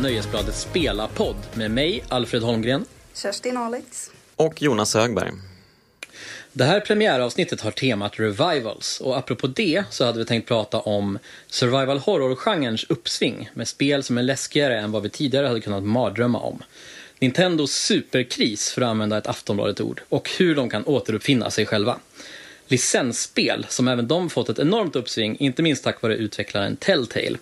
Nöjesbladets spelarpodd med mig, Alfred Holmgren. Kerstin Alex. Och Jonas Högberg. Det här premiäravsnittet har temat Revivals och apropå det så hade vi tänkt prata om survival horror-genrens uppsving med spel som är läskigare än vad vi tidigare hade kunnat mardrömma om. Nintendos superkris, för att använda ett Aftonbladet-ord, och hur de kan återuppfinna sig själva. Licensspel, som även de fått ett enormt uppsving, inte minst tack vare utvecklaren Telltale.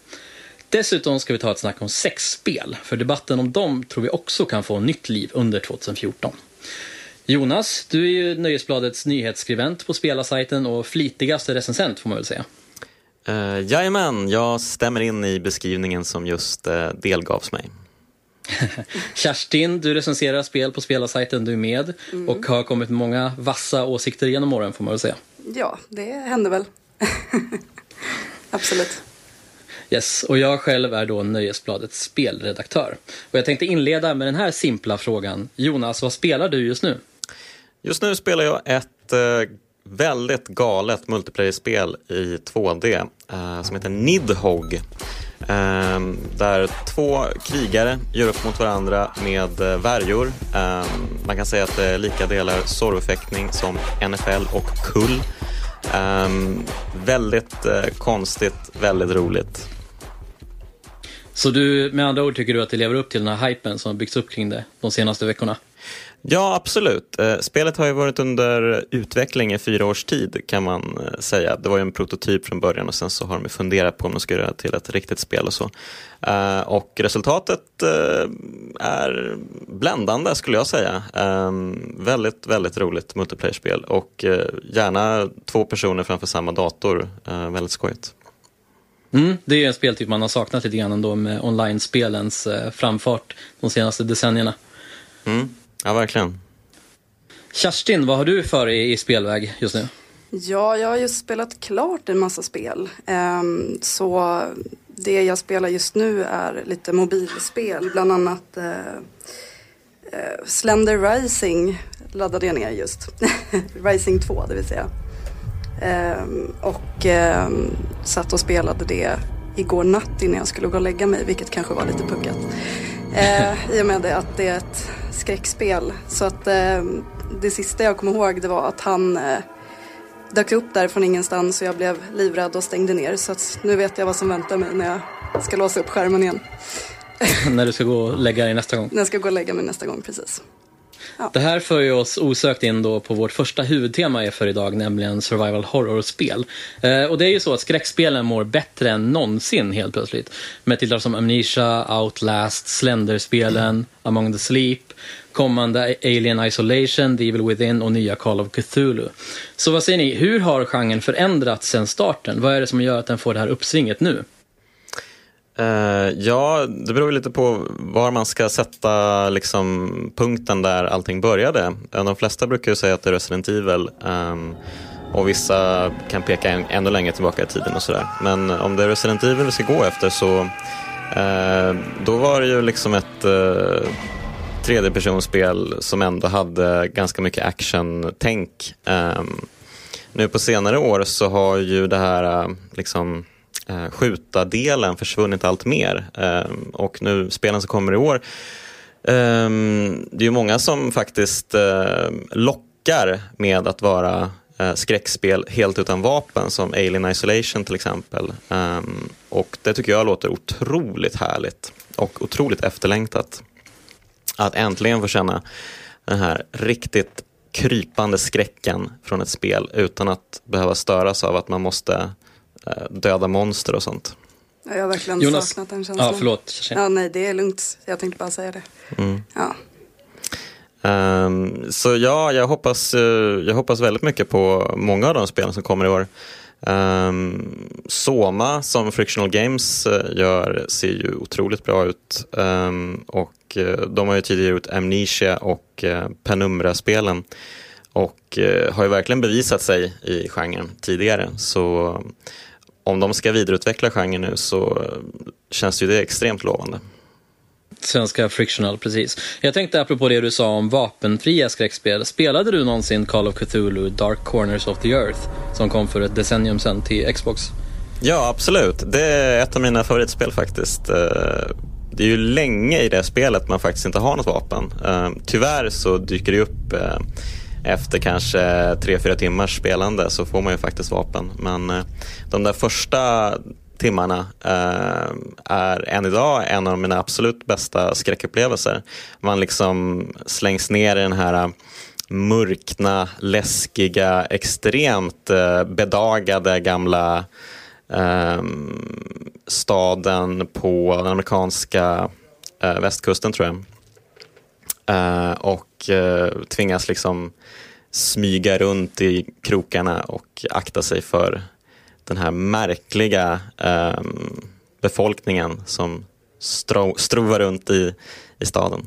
Dessutom ska vi ta ett snack om sexspel, för debatten om dem tror vi också kan få nytt liv under 2014. Jonas, du är ju Nöjesbladets nyhetsskribent på spelarsajten och flitigaste recensent får man väl säga. Uh, jajamän, jag stämmer in i beskrivningen som just uh, delgavs mig. Kerstin, du recenserar spel på spelarsajten, du är med mm. och har kommit med många vassa åsikter genom åren får man väl säga. Ja, det händer väl. Absolut. Yes, och jag själv är då Nöjesbladets spelredaktör. Och jag tänkte inleda med den här simpla frågan. Jonas, vad spelar du just nu? Just nu spelar jag ett eh, väldigt galet multiplayer-spel i 2D eh, som heter Nidhogg. Eh, där två krigare gör upp mot varandra med eh, värjor. Eh, man kan säga att det är lika delar sorrofäktning som NFL och kull. Eh, väldigt eh, konstigt, väldigt roligt. Så du, med andra ord tycker du att det lever upp till den här hypen som har byggts upp kring det de senaste veckorna? Ja, absolut. Eh, spelet har ju varit under utveckling i fyra års tid kan man eh, säga. Det var ju en prototyp från början och sen så har de funderat på om de ska göra det till ett riktigt spel och så. Eh, och resultatet är bländande skulle jag säga. Ehm, väldigt, väldigt roligt multiplayer-spel och gärna två personer framför samma dator. Väldigt skojigt. Mm, det är en speltyp man har saknat lite grann ändå med online-spelens framfart de senaste decennierna. Mm. Ja, verkligen. Kerstin, vad har du för i, i spelväg just nu? Ja, jag har just spelat klart en massa spel. Um, så det jag spelar just nu är lite mobilspel, bland annat uh, uh, Slender Rising laddade jag ner just. Rising 2, det vill säga. Um, och um, satt och spelade det igår natt innan jag skulle gå och lägga mig, vilket kanske var lite puckat. Uh, I och med att det är ett skräckspel. Så att det sista jag kommer ihåg det var att han eh, dök upp där från ingenstans och jag blev livrädd och stängde ner. Så att nu vet jag vad som väntar mig när jag ska låsa upp skärmen igen. när du ska gå och lägga dig nästa gång? När jag ska gå och lägga mig nästa gång, precis. Ja. Det här för ju oss osökt in då på vårt första huvudtema för idag, nämligen survival horror-spel. Eh, och det är ju så att skräckspelen mår bättre än någonsin helt plötsligt. Med titlar som Amnesia, Outlast, Slender-spelen, mm. Among the Sleep, kommande Alien Isolation, The Evil Within och nya Call of Cthulhu. Så vad säger ni, hur har genren förändrats sedan starten? Vad är det som gör att den får det här uppsvinget nu? Uh, ja, det beror lite på var man ska sätta liksom, punkten där allting började. Eh, de flesta brukar ju säga att det är Resident Evil um, och vissa kan peka en, ännu längre tillbaka i tiden och sådär. Men om det är Resident Evil vi ska gå efter så uh, då var det ju liksom ett uh, tredjepersonsspel som ändå hade ganska mycket action-tänk. Um, nu på senare år så har ju det här liksom eh, skjuta-delen försvunnit allt mer. Eh, och nu spelen som kommer i år, eh, det är ju många som faktiskt eh, lockar med att vara eh, skräckspel helt utan vapen som Alien Isolation till exempel. Ehm, och det tycker jag låter otroligt härligt och otroligt efterlängtat. Att äntligen få känna den här riktigt krypande skräcken från ett spel utan att behöva störas av att man måste döda monster och sånt. Jag har verkligen Jonas. saknat den känslan. Ja, förlåt. Ja, nej, det är lugnt. Jag tänkte bara säga det. Mm. Ja. Um, så ja, jag hoppas, uh, jag hoppas väldigt mycket på många av de spelen som kommer i år. Um, Soma som Frictional Games uh, gör ser ju otroligt bra ut. Um, och uh, de har ju tidigare gjort Amnesia och Penumbra-spelen. Och har ju verkligen bevisat sig i genren tidigare. Så om de ska vidareutveckla genren nu så känns ju det extremt lovande. Svenska Frictional, precis. Jag tänkte apropå det du sa om vapenfria skräckspel. Spelade du någonsin Call of Cthulhu Dark Corners of the Earth som kom för ett decennium sedan till Xbox? Ja, absolut. Det är ett av mina favoritspel faktiskt. Eh, det är ju länge i det spelet man faktiskt inte har något vapen. Uh, tyvärr så dyker det upp uh, efter kanske 3-4 timmars spelande så får man ju faktiskt vapen. Men eh, de där första timmarna eh, är än idag en av mina absolut bästa skräckupplevelser. Man liksom slängs ner i den här mörkna, läskiga, extremt eh, bedagade gamla eh, staden på den amerikanska västkusten tror jag. Och tvingas liksom smyga runt i krokarna och akta sig för den här märkliga um, befolkningen som stro strovar runt i, i staden.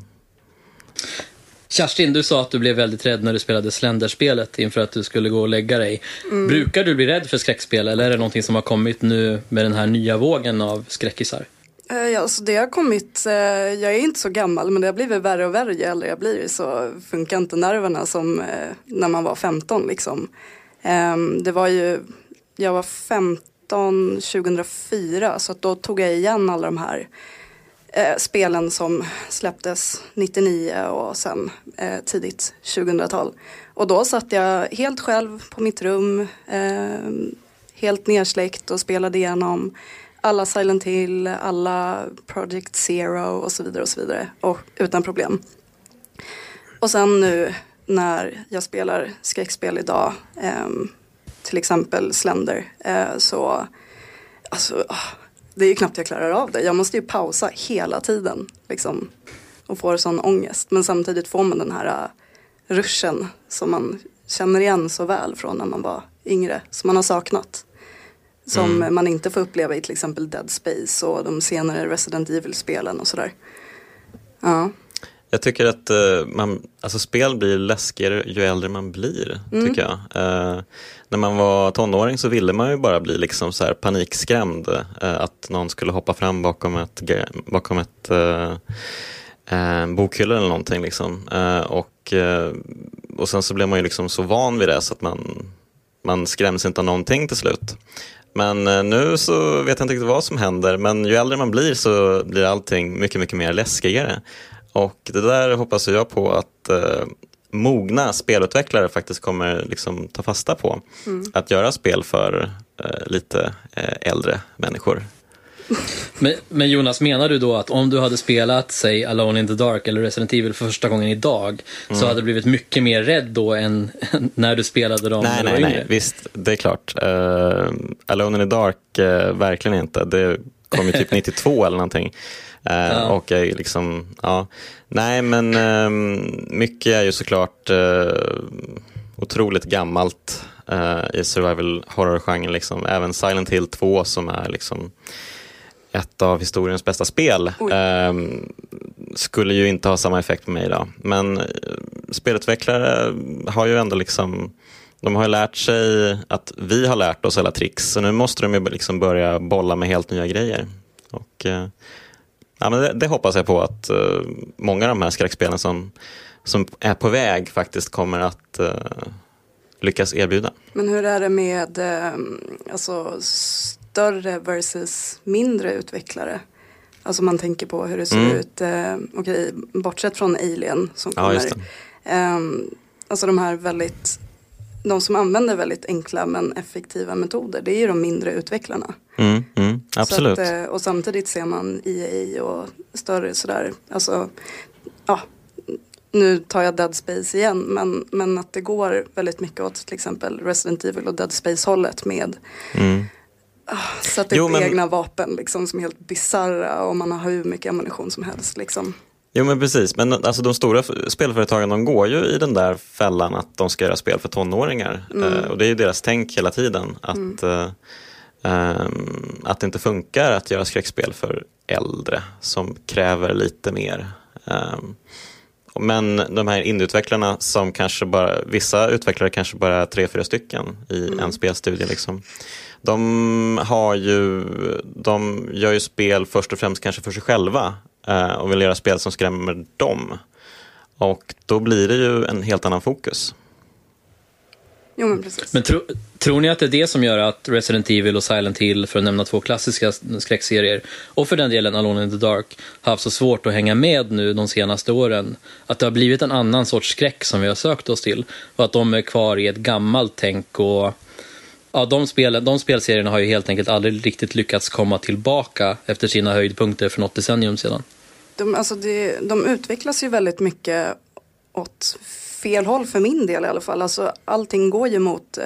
Kerstin, du sa att du blev väldigt rädd när du spelade Slenderspelet inför att du skulle gå och lägga dig. Mm. Brukar du bli rädd för skräckspel eller är det någonting som har kommit nu med den här nya vågen av skräckisar? Ja, alltså det har kommit, eh, jag är inte så gammal men det har blivit värre och värre ju äldre jag blir så funkar inte nerverna som eh, när man var 15 liksom. Ehm, det var ju, jag var 15 2004 så då tog jag igen alla de här spelen som släpptes 99 och sen tidigt 2000-tal. Och då satt jag helt själv på mitt rum, ehm, helt nersläckt och spelade igenom alla Silent Hill, alla Project Zero och så vidare och så vidare. Och utan problem. Och sen nu när jag spelar skräckspel idag, eh, till exempel Slender, eh, så alltså, ah, det är ju knappt jag klarar av det. Jag måste ju pausa hela tiden liksom, och får sån ångest. Men samtidigt får man den här uh, ruschen som man känner igen så väl från när man var yngre, som man har saknat. Som mm. man inte får uppleva i till exempel Dead Space och de senare Resident Evil-spelen och sådär. Ja. Jag tycker att uh, man, alltså spel blir läskigare ju äldre man blir. Mm. tycker jag. Uh, när man var tonåring så ville man ju bara bli liksom så här panikskrämd. Uh, att någon skulle hoppa fram bakom ett, bakom ett bokhylla eller någonting. Liksom. och, och sen så blev man ju liksom så van vid det så att man, man skräms inte av någonting till slut. Men nu så vet jag inte riktigt vad som händer men ju äldre man blir så blir allting mycket, mycket mer läskigare. Och det där hoppas jag på att eh, mogna spelutvecklare faktiskt kommer liksom ta fasta på. Mm. Att göra spel för eh, lite eh, äldre människor. Men, men, Jonas, menar du då att om du hade spelat, säg Alone in the Dark eller Resident Evil för första gången idag mm. så hade du blivit mycket mer rädd då än när du spelade dem nej, när du nej, Nej, visst, det är klart. Uh, Alone in the Dark, uh, verkligen inte. Det kom ju typ 92 eller någonting. Eh, ja. Och jag liksom, ja. Nej men ehm, mycket är ju såklart uh, otroligt gammalt uh, i survival horror-genren. Liksom. Även Silent Hill 2 som är liksom ett av historiens bästa spel uh, skulle ju inte ha samma effekt på mig idag. Men uh, spelutvecklare har ju ändå liksom de har lärt sig att vi har lärt oss alla tricks så nu måste de ju liksom börja bolla med helt nya grejer. Och ja, men det, det, hoppas jag på att uh, många av de här skräckspelen som, som är på väg faktiskt kommer att uh, lyckas erbjuda. Men hur är det med uh, alltså, större versus mindre utvecklare? Alltså man tänker på hur det ser mm. ut, uh, okej, bortsett från Alien som kommer. Ja, um, alltså de här väldigt de som använder väldigt enkla men effektiva metoder det är ju de mindre utvecklarna. Mm, mm, absolut. Att, eh, och samtidigt ser man EA och större sådär, alltså, ja, nu tar jag Dead Space igen, men, men att det går väldigt mycket åt till exempel Resident Evil och Dead Space hållet med mm. Sätta upp men... egna vapen liksom, som är helt bisarra och man har hur mycket ammunition som helst. Liksom. Jo men precis, men alltså, de stora spelföretagen de går ju i den där fällan att de ska göra spel för tonåringar. Mm. Uh, och det är ju deras tänk hela tiden. Att, mm. uh, um, att det inte funkar att göra skräckspel för äldre som kräver lite mer. Um, men de här indieutvecklarna som kanske bara, vissa utvecklare kanske bara är tre, fyra stycken i mm. en spelstudie. Liksom. De, har ju, de gör ju spel först och främst kanske för sig själva Eh, och vill göra spel som skrämmer dem. Och då blir det ju en helt annan fokus. Jo, men precis. Men tro, tror ni att det är det som gör att Resident Evil och Silent Hill, för att nämna två klassiska skräckserier, och för den delen Alone in the Dark, har haft så svårt att hänga med nu de senaste åren? Att det har blivit en annan sorts skräck som vi har sökt oss till och att de är kvar i ett gammalt tänk och Ja, de, spel, de spelserierna har ju helt enkelt aldrig riktigt lyckats komma tillbaka efter sina höjdpunkter för något decennium sedan. De, alltså det, de utvecklas ju väldigt mycket åt fel håll för min del i alla fall. Alltså, allting går ju mot eh,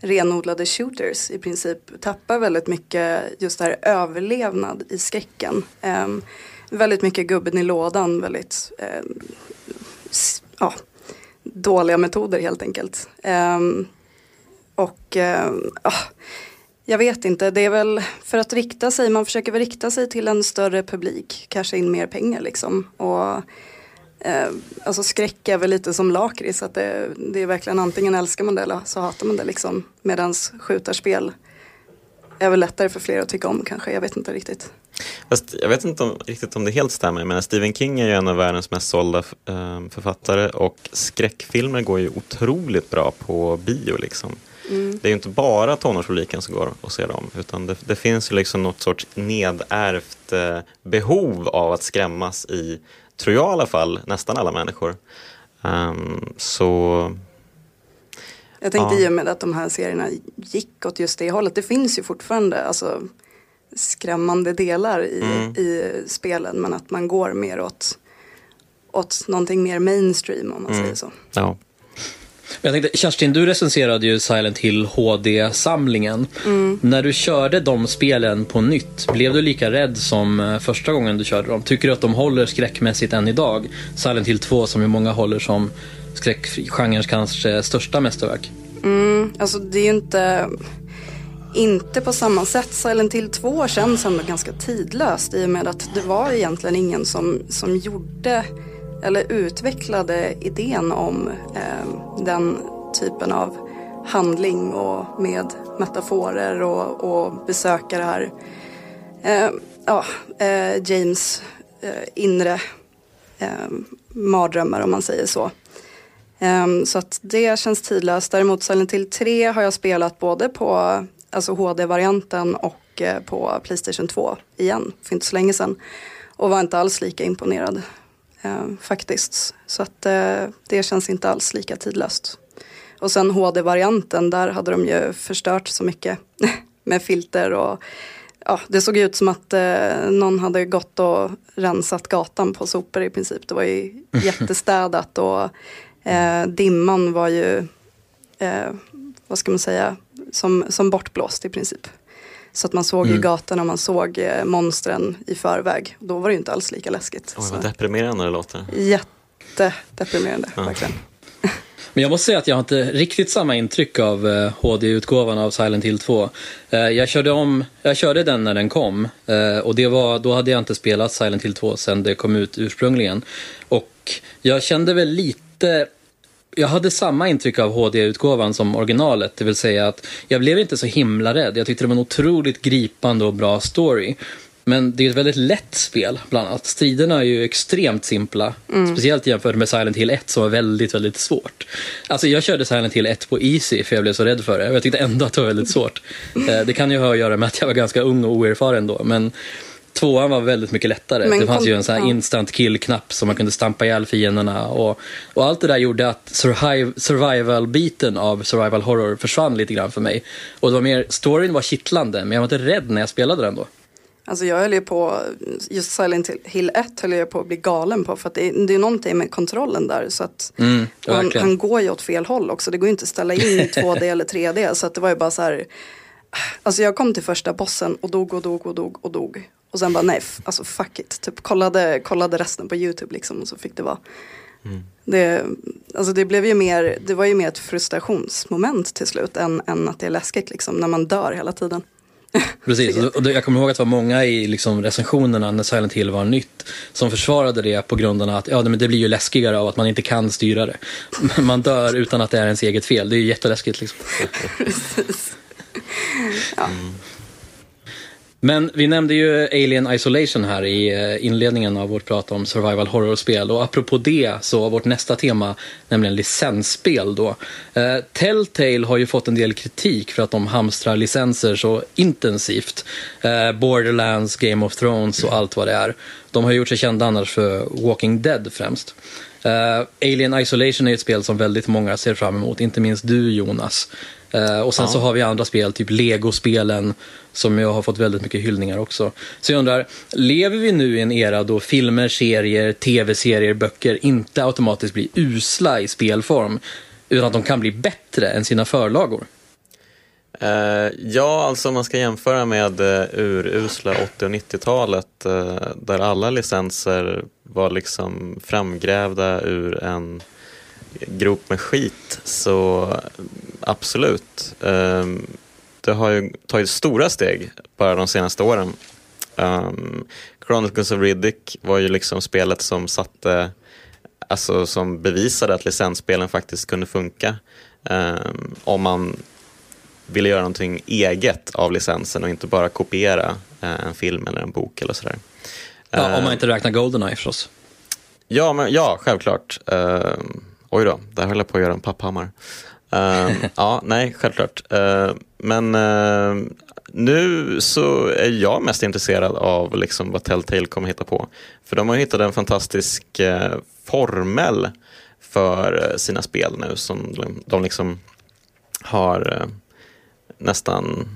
renodlade shooters i princip. Tappar väldigt mycket just det här överlevnad i skräcken. Eh, väldigt mycket gubben i lådan, väldigt eh, ja, dåliga metoder helt enkelt. Ehm, och äh, jag vet inte, det är väl för att rikta sig, man försöker väl rikta sig till en större publik, kanske in mer pengar liksom. Och äh, alltså skräck är väl lite som lakrits, att det, det, är verkligen antingen älskar man det eller så hatar man det liksom. Medans skjutarspel är väl lättare för fler att tycka om kanske, jag vet inte riktigt. Fast jag vet inte om, riktigt om det helt stämmer, men Stephen King är ju en av världens mest sålda ehm, författare och skräckfilmer går ju otroligt bra på bio. Liksom. Mm. Det är ju inte bara tonårspubliken som går och ser dem, utan det, det finns ju liksom något sorts nedärvt eh, behov av att skrämmas i tror jag i alla fall, nästan alla människor. Um, så jag tänkte ja. i och med att de här serierna gick åt just det hållet. Det finns ju fortfarande alltså, skrämmande delar i, mm. i spelen men att man går mer åt, åt någonting mer mainstream om man mm. säger så. Ja. Jag tänkte, Kerstin, du recenserade ju Silent Hill HD-samlingen. Mm. När du körde de spelen på nytt, blev du lika rädd som eh, första gången du körde dem? Tycker du att de håller skräckmässigt än idag? Silent Hill 2 som ju många håller som skräckgenrens kanske största mästerverk. Mm, alltså det är ju inte, inte på samma sätt. Silent Hill 2 känns ändå ganska tidlöst i och med att det var egentligen ingen som, som gjorde eller utvecklade idén om eh, den typen av handling och med metaforer och, och besökare här eh, ja, eh, James eh, inre eh, mardrömmar om man säger så. Eh, så att det känns tidlöst. Däremot Silent till 3 har jag spelat både på alltså HD-varianten och eh, på Playstation 2 igen för inte så länge sedan. Och var inte alls lika imponerad faktiskt. Så att eh, det känns inte alls lika tidlöst. Och sen HD-varianten, där hade de ju förstört så mycket med filter och ja, det såg ut som att eh, någon hade gått och rensat gatan på sopor i princip. Det var ju jättestädat och eh, dimman var ju, eh, vad ska man säga, som, som bortblåst i princip. Så att man såg mm. ju gatorna och man såg eh, monstren i förväg. Då var det ju inte alls lika läskigt. Oj, vad deprimerande det låter. Jättedeprimerande, ja. verkligen. Men jag måste säga att jag har inte riktigt samma intryck av eh, HD-utgåvan av Silent Hill 2. Eh, jag, körde om, jag körde den när den kom eh, och det var, då hade jag inte spelat Silent Hill 2 sen det kom ut ursprungligen. Och jag kände väl lite jag hade samma intryck av HD-utgåvan som originalet, det vill säga att jag blev inte så himla rädd. Jag tyckte det var en otroligt gripande och bra story. Men det är ett väldigt lätt spel, bland annat. Striderna är ju extremt simpla. Mm. Speciellt jämfört med Silent Hill 1 som var väldigt, väldigt svårt. Alltså jag körde Silent Hill 1 på Easy för jag blev så rädd för det. Och jag tyckte ändå att det var väldigt svårt. Eh, det kan ju ha att göra med att jag var ganska ung och oerfaren då. Men Tvåan var väldigt mycket lättare. Men det fanns kom, ju en sån här ja. instant kill-knapp som man kunde stampa ihjäl fienderna. Och, och allt det där gjorde att survival-biten av survival horror försvann lite grann för mig. Och det var mer, storyn var kittlande, men jag var inte rädd när jag spelade den då. Alltså jag höll ju på, just Silent Hill 1 höll jag på att bli galen på för att det, är, det är någonting med kontrollen där så att mm, han, han, går ju åt fel håll också. Det går ju inte att ställa in 2D eller 3D så att det var ju bara så här Alltså jag kom till första bossen och dog och dog och dog och dog. Och sen bara nej, alltså fuck it. Typ kollade, kollade resten på YouTube liksom och så fick det vara. Mm. Det, alltså det, blev ju mer, det var ju mer ett frustrationsmoment till slut än, än att det är läskigt liksom när man dör hela tiden. Precis, och jag kommer ihåg att det var många i liksom recensionerna när Silent Hill var nytt som försvarade det på grund av att ja, det blir ju läskigare av att man inte kan styra det. Man dör utan att det är ens eget fel, det är ju jätteläskigt. Liksom. Precis. ja. Mm. Men vi nämnde ju Alien Isolation här i eh, inledningen av vårt prat om survival horror-spel och apropå det så vårt nästa tema, nämligen licensspel då. Eh, Telltale har ju fått en del kritik för att de hamstrar licenser så intensivt. Eh, Borderlands, Game of Thrones och allt vad det är. De har gjort sig kända annars för Walking Dead främst. Uh, Alien Isolation är ett spel som väldigt många ser fram emot, inte minst du Jonas. Uh, och sen ja. så har vi andra spel, typ Lego-spelen, som jag har fått väldigt mycket hyllningar också. Så jag undrar, lever vi nu i en era då filmer, serier, tv-serier, böcker inte automatiskt blir usla i spelform, utan att de kan bli bättre än sina förlagor? Uh, ja, alltså om man ska jämföra med uh, urusla 80 och 90-talet uh, eh, där alla licenser var liksom framgrävda ur en grop med skit så absolut. Ehm, det har ju tagit stora steg bara de senaste åren. Um, Chronicles of Riddick var ju liksom spelet som satte, alltså som bevisade att licensspelen faktiskt kunde funka. Um, om man ville göra någonting eget av licensen och inte bara kopiera uh, en film eller en bok eller sådär. Ja, om man uh, inte räknar Goldeneye förstås. Ja, men, ja självklart. Uh, oj då, där höll jag på att göra en papphammar. Uh, ja, nej, självklart. Uh, men uh, nu så är jag mest intresserad av liksom vad Telltale kommer hitta på. För de har hittat en fantastisk uh, formel för eh, sina spel nu som de liksom har eh, nästan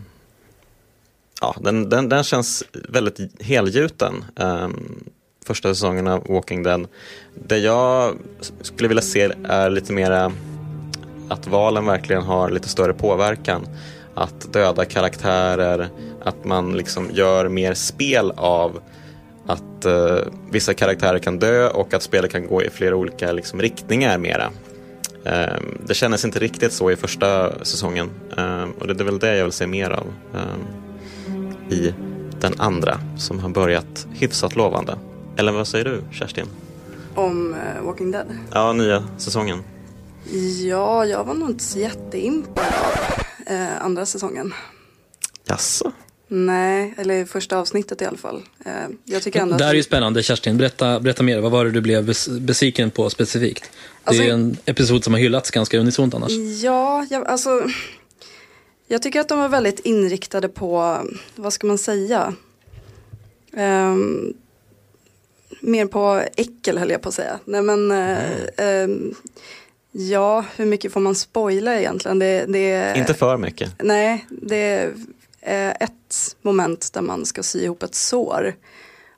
Ja, den, den, den känns väldigt helgjuten. Um, första säsongen av Walking Dead. Det jag skulle vilja se är lite mera att valen verkligen har lite större påverkan. Att döda karaktärer, att man liksom gör mer spel av att uh, vissa karaktärer kan dö och att spelet kan gå i flera olika liksom, riktningar mera. Um, det kändes inte riktigt så i första säsongen um, och det är väl det jag vill se mer av um, i den andra som har börjat hyfsat lovande. Eller vad säger du Kerstin? Om uh, Walking Dead? Ja, nya säsongen. Ja, jag var nog inte så jätteimponerad av eh, andra säsongen. Jaså? Nej, eller första avsnittet i alla fall. Eh, jag tycker ändå det här är ju spännande, Kerstin. Berätta, berätta mer. Vad var det du blev besviken på specifikt? Det alltså, är en episod som har hyllats ganska unisont annars. Ja, jag, alltså. Jag tycker att de var väldigt inriktade på, vad ska man säga? Um, mer på äckel höll jag på att säga. Nej men, mm. Ja, hur mycket får man spoila egentligen? Det, det, Inte för mycket. Nej, det är ett moment där man ska sy ihop ett sår.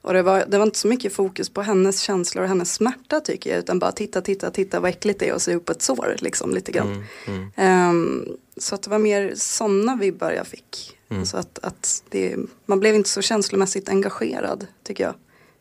Och det var, det var inte så mycket fokus på hennes känslor och hennes smärta tycker jag. Utan bara titta, titta, titta vad äckligt det är att sy ihop ett sår. Liksom lite grann. Mm, mm. Um, så att det var mer sådana vibbar jag fick. Mm. Så att, att det, man blev inte så känslomässigt engagerad tycker jag.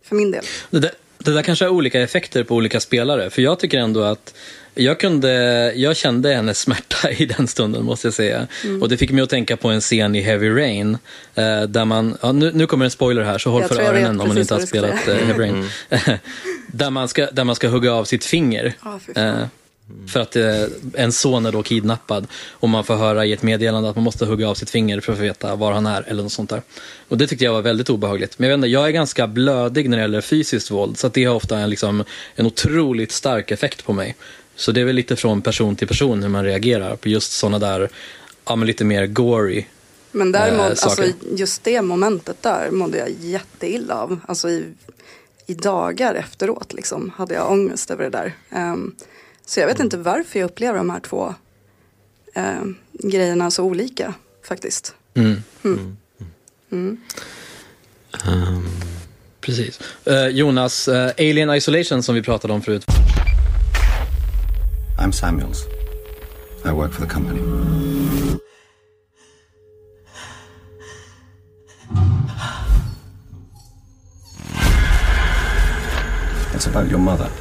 För min del. Det där, det där kanske har olika effekter på olika spelare. För jag tycker ändå att jag, kunde, jag kände hennes smärta i den stunden måste jag säga. Mm. Och det fick mig att tänka på en scen i Heavy Rain. Eh, där man, ja, nu, nu kommer en spoiler här så håll jag för öronen om man inte har spelat eh, Heavy Rain. Mm. där, man ska, där man ska hugga av sitt finger. Oh, eh, för att eh, en son är då kidnappad och man får höra i ett meddelande att man måste hugga av sitt finger för att få veta var han är eller något sånt där. Och det tyckte jag var väldigt obehagligt. Men jag, vet inte, jag är ganska blödig när det gäller fysiskt våld så det har ofta en, liksom, en otroligt stark effekt på mig. Så det är väl lite från person till person hur man reagerar på just sådana där, ja men lite mer gory Men däremot, äh, alltså just det momentet där mådde jag jätteilla av. Alltså i, i dagar efteråt liksom hade jag ångest över det där. Um, så jag vet inte varför jag upplever de här två uh, grejerna så olika faktiskt. Mm. Mm. Mm. Um. Precis. Uh, Jonas, uh, Alien Isolation som vi pratade om förut. I'm Samuels. I work for the company. It's about your mother.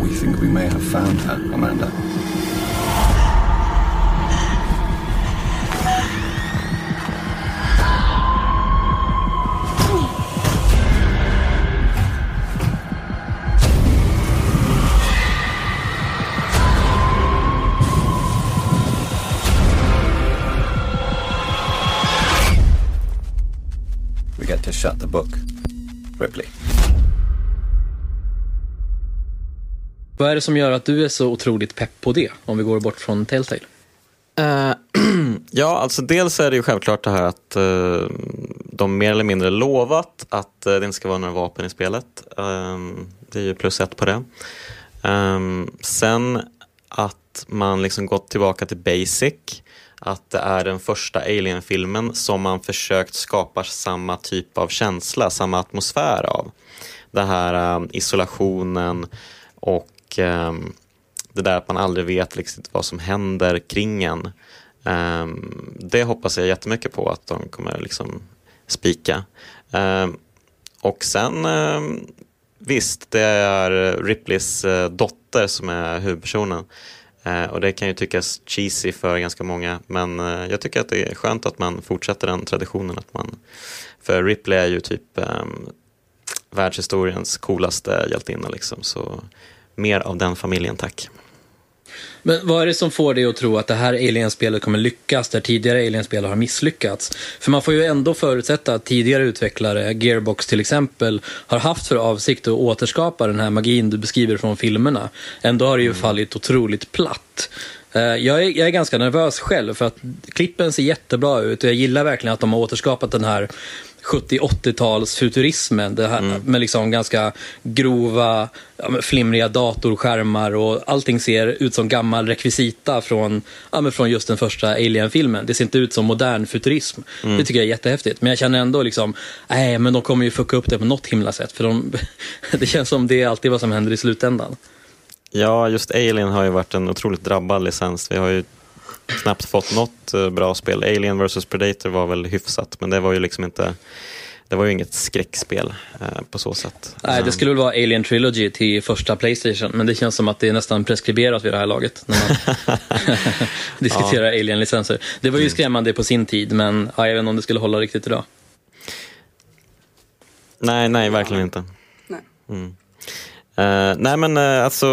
We think we may have found her, Amanda. Shut the book. Ripley. Vad är det som gör att du är så otroligt pepp på det, om vi går bort från Telltale? Uh, ja, alltså dels är det ju självklart det här att uh, de mer eller mindre lovat att uh, det inte ska vara några vapen i spelet. Det är ju plus ett på det. Sen att man liksom gått tillbaka till basic. Att det är den första Alien-filmen som man försökt skapa samma typ av känsla, samma atmosfär av. Den här ähm, isolationen och um, det där att man aldrig vet liksom vad som händer kring en. Um, det hoppas jag jättemycket på att de kommer liksom spika. Och sen visst, det är Ripleys äh, dotter som är huvudpersonen. Eh, och det kan ju tyckas cheesy för ganska många men eh, jag tycker att det är skönt att man fortsätter den traditionen. Att man, för Ripley är ju typ um, världshistoriens coolaste hjältinna liksom, så mer av den familjen tack. Men vad är det som får dig att tro att det här Alien-spelet kommer lyckas där tidigare Alien-spel har misslyckats? För man får ju ändå förutsätta att tidigare utvecklare, Gearbox till exempel, har haft för avsikt att återskapa den här magin du beskriver från filmerna. Ändå har det ju mm. fallit otroligt platt. Eh, jag är, jag är ganska nervös själv för att klippen ser jättebra ut och jag gillar verkligen att de har återskapat den här 70-80-tals futurismen. Det här mm. med liksom ganska grova, flimriga datorskärmar och allting ser ut som gammal rekvisita från, ja, från just den första Alien-filmen. Det ser inte ut som modern futurism. Mm. Det tycker jag är jättehäftigt. Men jag känner ändå liksom, nej men de kommer ju fucka upp det på något himla sätt. För de, det känns som det är alltid vad som händer i slutändan. Ja, just Alien har ju varit en otroligt drabbad licens. Vi har ju knappt fått något eh, bra spel. Alien vs Predator var väl hyfsat, men det var ju liksom inte det var ju inget skräckspel eh, på så sätt. Nej, det skulle väl vara Alien Trilogy till första Playstation, men det känns som att det är nästan preskriberat vid det här laget när man diskuterar ja. Alien-licenser. Det var ju mm. skrämmande på sin tid, men ja, jag vet inte om det skulle hålla riktigt idag. Nej, nej, verkligen inte. Nej. Mm. Uh, nej men uh, alltså,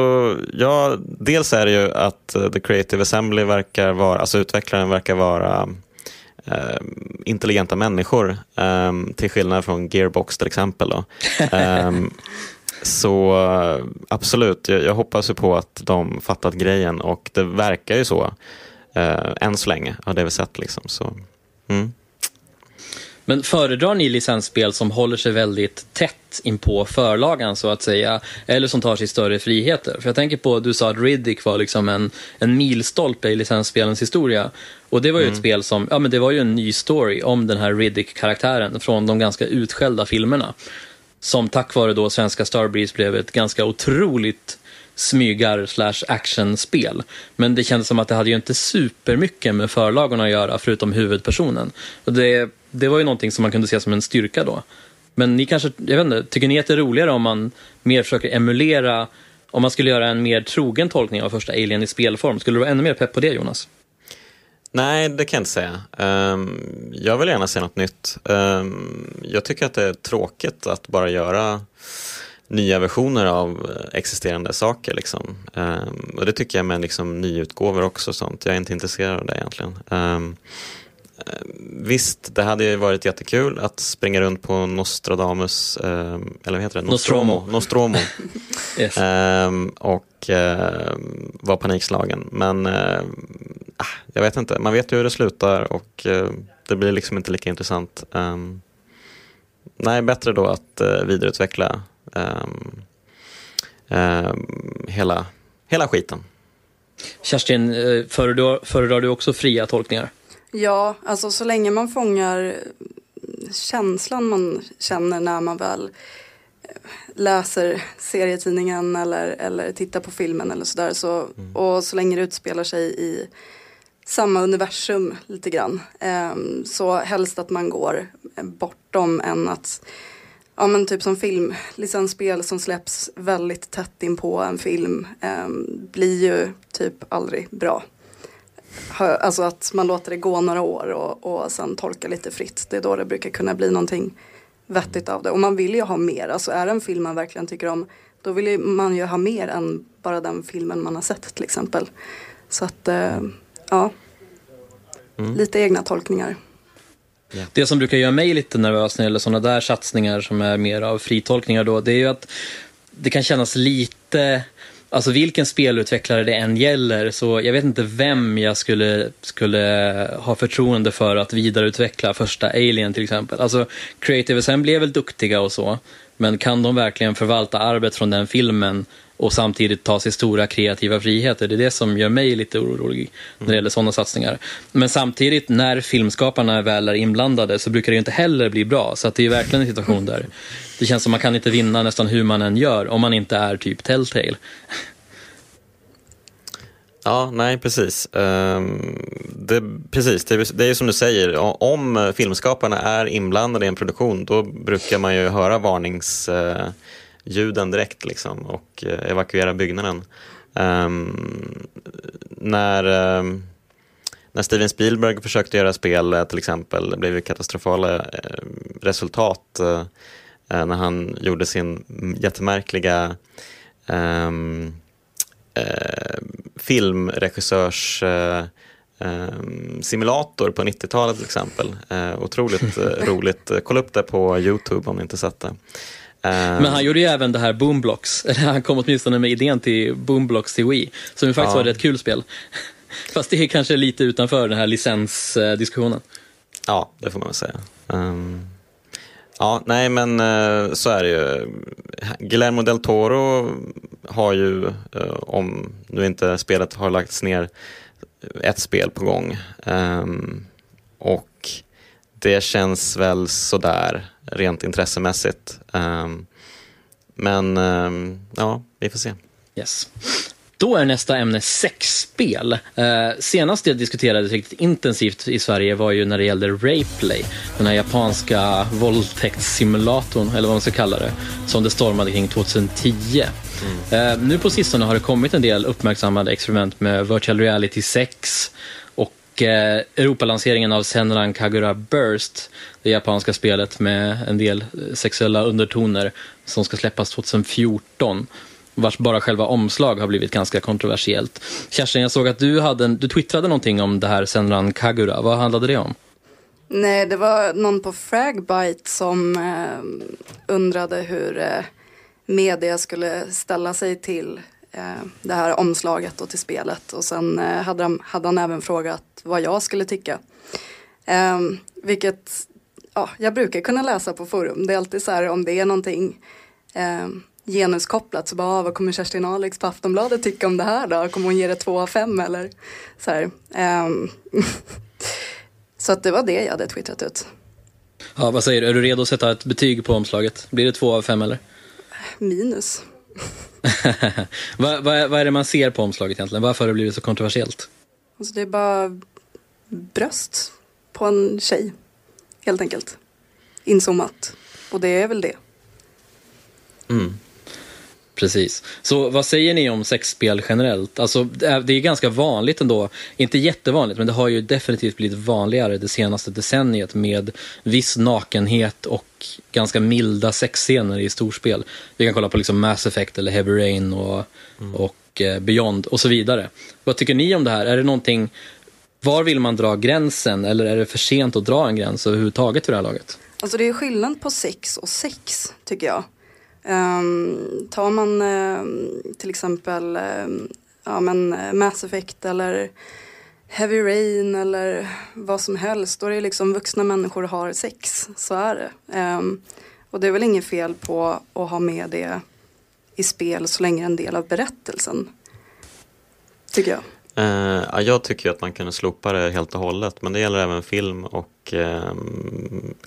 ja, dels är det ju att uh, The Creative Assembly verkar vara, alltså utvecklaren verkar vara intelligenta människor, um, till skillnad från Gearbox till exempel. Um, så absolut, jag, jag, hoppas ju på att de fattat grejen och det verkar ju så, än så länge, av det vi sett. Liksom, så, mm. Men föredrar ni licensspel som håller sig väldigt tätt in på förlagan så att säga, eller som tar sig större friheter? För jag tänker på, du sa att Riddick var liksom en, en milstolpe i licensspelens historia. Och det var ju mm. ett spel som, ja men det var ju en ny story om den här Riddick-karaktären från de ganska utskällda filmerna. Som tack vare då svenska Starbreeze blev ett ganska otroligt smygar slash actionspel. Men det kändes som att det hade ju inte supermycket med förlagarna att göra förutom huvudpersonen. Och det, det var ju någonting som man kunde se som en styrka då. Men ni kanske, jag vet inte, tycker ni att det är roligare om man mer försöker emulera, om man skulle göra en mer trogen tolkning av första Alien i spelform? Skulle du vara ännu mer pepp på det Jonas? Nej, det kan jag inte säga. Um, jag vill gärna se något nytt. Um, jag tycker att det är tråkigt att bara göra nya versioner av existerande saker. Liksom. Um, och det tycker jag med liksom, nyutgåvor också. Sånt. Jag är inte intresserad av det egentligen. Um, Visst, det hade ju varit jättekul att springa runt på Nostradamus, eh, eller vad heter det? Nostromo. Nostromo. yes. eh, och eh, var panikslagen. Men eh, ah, jag vet inte, man vet ju hur det slutar och eh, det blir liksom inte lika intressant. Um, nej, bättre då att vidareutveckla um, hela, hela skiten. Kerstin, föredrar, föredrar du också fria tolkningar? Ja, alltså så länge man fångar känslan man känner när man väl eh, läser serietidningen eller, eller tittar på filmen eller sådär. Så, mm. Och så länge det utspelar sig i samma universum lite grann. Um, så helst att man går bortom än att, ja men typ som filmlicensspel som släpps väldigt tätt in på en film um, blir ju typ aldrig bra. Alltså att man låter det gå några år och, och sen tolka lite fritt. Det är då det brukar kunna bli någonting vettigt av det. Och man vill ju ha mer. Alltså är det en film man verkligen tycker om då vill man ju ha mer än bara den filmen man har sett till exempel. Så att, eh, ja. Mm. Lite egna tolkningar. Yeah. Det som brukar göra mig lite nervös när det gäller sådana där satsningar som är mer av fritolkningar då, det är ju att det kan kännas lite Alltså vilken spelutvecklare det än gäller så jag vet inte vem jag skulle, skulle ha förtroende för att vidareutveckla första Alien till exempel. Alltså Creative Assembly är väl duktiga och så, men kan de verkligen förvalta arvet från den filmen och samtidigt ta sig stora kreativa friheter? Det är det som gör mig lite orolig när det gäller sådana satsningar. Men samtidigt, när filmskaparna väl är inblandade så brukar det inte heller bli bra. Så det är verkligen en situation där det känns som man kan inte vinna nästan hur man än gör om man inte är typ Telltale. Ja, nej precis. Um, det, precis, det, är som du säger, om filmskaparna är inblandade i en produktion då brukar man ju höra varningsljuden ljuden direkt liksom, och eh, evakuera byggnaden. Um, när, um, när Steven Spielberg försökte göra spel eh, till exempel, det blev ju katastrofala eh, resultat när han gjorde sin jättemärkliga um, uh, filmregissörs uh, simulator på 90-talet till exempel. Otroligt roligt. Kolla upp det på Youtube om ni inte sett det. Men han gjorde ju även det här Boomblocks, eller han kom åtminstone med idén till Boomblocks till Wii, som ju faktiskt ja. var ett rätt kul spel. Fast det är kanske lite utanför den här licensdiskussionen. Ja, det får man väl säga. Um, Ja, nej men eh, så är det ju. Guillermo del Toro har ju, eh, om nu inte spelet har lagts ner, ett spel på gång. Ehm, och det känns väl sådär rent intressemässigt. Ehm, men ehm, ja, vi får se. Yes. Då är nästa ämne sexspel. Eh, senast det diskuterades riktigt intensivt i Sverige var ju när det gällde Rayplay, den här japanska våldtäktssimulatorn, eller vad man ska kalla det, som det stormade kring 2010. Mm. Eh, nu på sistone har det kommit en del uppmärksammade experiment med virtual reality 6 och eh, Europalanseringen av Senran Kagura Burst, det japanska spelet med en del eh, sexuella undertoner som ska släppas 2014 vars bara själva omslag har blivit ganska kontroversiellt. Kerstin, jag såg att du, hade en, du twittrade någonting om det här Senran Kagura. Vad handlade det om? Nej, det var någon på Fragbite som eh, undrade hur eh, media skulle ställa sig till det här omslaget och till spelet. Och sen eh, hade, han, hade han även frågat vad jag skulle tycka. Eh, vilket ja, jag brukar kunna läsa på forum. Det är alltid så här om det är någonting eh, genuskopplat så bara, ah, vad kommer Kerstin Alex på Aftonbladet tycka om det här då? Kommer hon ge det två av fem eller så här. Um, så att det var det jag hade twittrat ut. Ja, vad säger du? Är du redo att sätta ett betyg på omslaget? Blir det två av fem eller? Minus. vad, vad, vad är det man ser på omslaget egentligen? Varför har det blivit så kontroversiellt? Alltså det är bara bröst på en tjej, helt enkelt. Inzoomat. Och det är väl det. Mm. Precis. Så vad säger ni om sexspel generellt? Alltså, det är ganska vanligt ändå. Inte jättevanligt, men det har ju definitivt blivit vanligare det senaste decenniet med viss nakenhet och ganska milda sexscener i storspel. Vi kan kolla på liksom Mass Effect eller Heavy Rain och, mm. och eh, Beyond och så vidare. Vad tycker ni om det här? Är det någonting, var vill man dra gränsen eller är det för sent att dra en gräns överhuvudtaget för det här laget? Alltså det är skillnad på sex och sex, tycker jag. Um, tar man um, till exempel um, ja, men eh, Mass Effect eller Heavy Rain eller vad som helst. Då är det liksom vuxna människor har sex. Så är det. Um, och det är väl inget fel på att ha med det i spel så länge det är en del av berättelsen. Tycker jag. Uh, jag tycker att man kunde slopa det helt och hållet men det gäller även film och uh,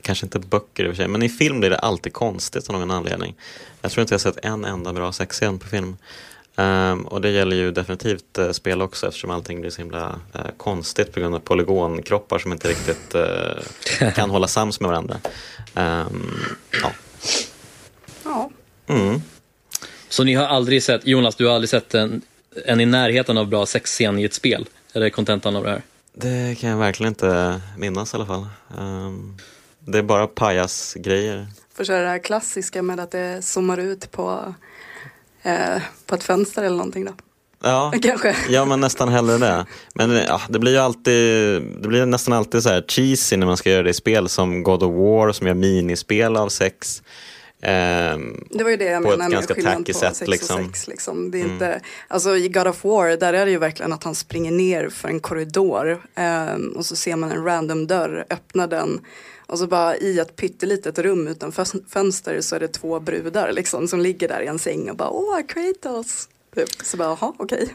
kanske inte böcker i och för sig men i film blir det alltid konstigt av någon anledning. Jag tror inte jag sett en enda bra sexscen på film. Um, och det gäller ju definitivt uh, spel också eftersom allting blir så himla uh, konstigt på grund av polygonkroppar som inte riktigt uh, kan hålla sams med varandra. Um, ja. ja. Mm. Så ni har aldrig sett, Jonas du har aldrig sett en, en i närheten av bra sexscen i ett spel? Eller kontentan av det här? Det kan jag verkligen inte minnas i alla fall. Um, det är bara pajasgrejer får köra det här klassiska med att det zoomar ut på, eh, på ett fönster eller någonting då. Ja, kanske. ja men nästan hellre det. Men ja, det blir ju alltid, det blir nästan alltid så här cheesy när man ska göra det i spel som God of War som gör minispel av sex. Ehm, Det var ju det jag på menade med skillnad på sätt, sex liksom. och sex. Liksom. Det är inte, alltså I God of War, där är det ju verkligen att han springer ner för en korridor ehm, och så ser man en random dörr, öppnar den och så bara i ett pyttelitet rum utan fönster så är det två brudar liksom som ligger där i en säng och bara åh Kratos. Typ. Så bara jaha okej.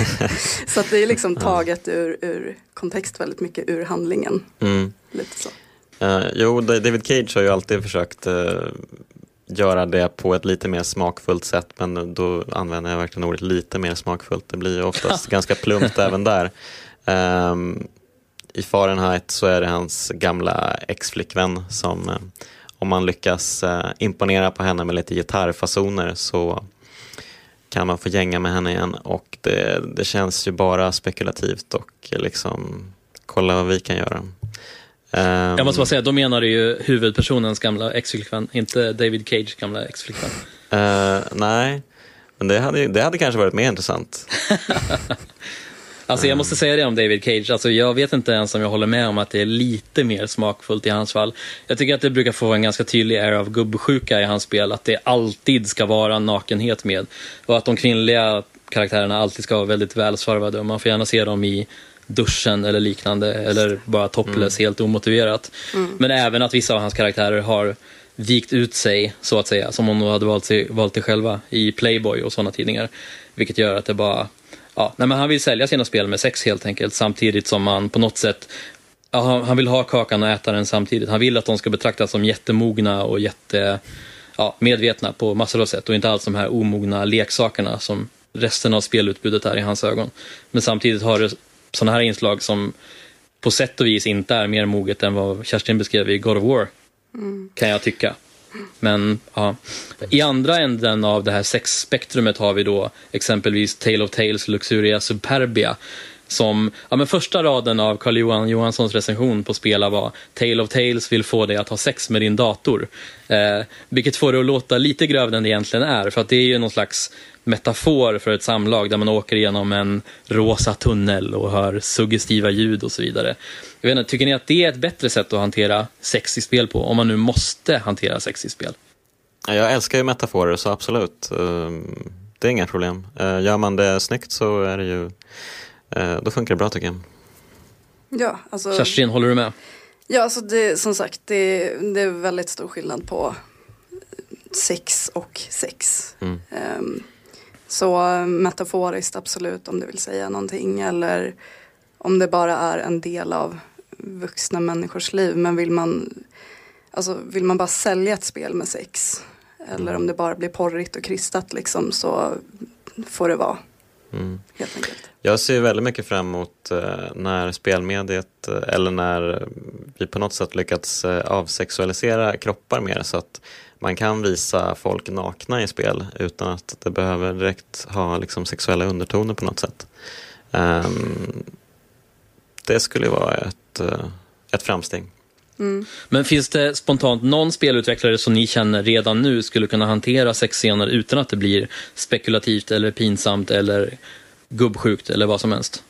så att det är liksom taget ur, ur kontext väldigt mycket ur handlingen. mm. Lite så. Eh, jo, Da- David Cage har ju alltid försökt eh, göra det på ett lite mer smakfullt sätt men då använder jag verkligen ordet lite mer smakfullt. Det blir ju oftast ganska plumpt även där. Ehm, I Fahrenheit så är det hans gamla ex-flickvän som eh, om man lyckas eh, imponera på henne med lite gitarrfasoner så kan man få gänga med henne igen och det, det känns ju bara spekulativt och liksom kolla vad vi kan göra. Ehm, Jag måste bara säga, då menar du ju huvudpersonens gamla ex-flickvän, inte David Cage gamla ex-flickvän. Eh, nej, men det hade, det hade kanske varit mer intressant. Alltså jag måste säga det om David Cage, alltså jag vet inte ens om jag håller med om att det är lite mer smakfullt i hans fall. Jag tycker att det brukar få en ganska tydlig air av gubbsjuka i hans spel, att det alltid ska vara nakenhet med. Och att de kvinnliga karaktärerna alltid ska vara väldigt välsvarvade och man får gärna se dem i duschen eller liknande, eller bara topless helt omotiverat. Men även att vissa av hans karaktärer har vikt ut sig, så att säga, som om de hade valt, sig, valt det själva i Playboy och sådana tidningar. Vilket gör att det bara Ja, nej, men han vill sälja sina spel med sex helt enkelt samtidigt som han på något sätt ja, han- han vill ha kakan och äta den samtidigt. Han vill att de ska betraktas som jättemogna och jätte, ja, medvetna på massor av sätt och inte alls de här omogna leksakerna som resten av spelutbudet är i hans ögon. Men samtidigt har det sådana här inslag som på sätt och vis inte är mer moget än vad Kerstin beskrev i God of War. Kan jag tycka. Men ja. i andra änden av det här sexspektrumet har vi då exempelvis Tale of Tales Luxuria Superbia. Som, ja men första raden av Carl Johan Johanssons recension på Spela var Tale of Tales vill få dig att ha sex med din dator. Eh, vilket får det att låta lite grövre än det egentligen är, för att det är ju någon slags metafor för ett samlag där man åker genom en rosa tunnel och hör suggestiva ljud och så vidare. Jag vet inte, tycker ni att det är ett bättre sätt att hantera sex i spel på, om man nu måste hantera sex i spel? Jag älskar ju metaforer så absolut. Ehm, det är inga problem. Eh, gör man det snyggt så är det ju, då funkar det bra tycker jag. Ja, alltså. Kerstin, håller du med? Ja, alltså det, som sagt, det, det är väldigt stor skillnad på sex och sex. Mm. Ehm, så eh, metaforiskt absolut om det vill säga någonting eller om det bara är en del av vuxna människors liv. Men vill man, alltså, vill man bara sälja ett spel med sex eller om det bara blir porrigt och kristat liksom så får det vara Mm. helt enkelt. Jag ser väldigt mycket fram emot eh, när spelmediet eh, eller när vi på något sätt lyckats eh, avsexualisera kroppar mer så att man kan visa folk nakna i spel utan att det behöver direkt ha liksom, sexuella undertoner på något sätt. Ehm, det skulle vara ett, ett framsteg. Men finns det spontant någon spelutvecklare som ni känner redan nu skulle kunna hantera sexscener utan att det blir spekulativt eller pinsamt eller gubbsjukt eller vad som helst?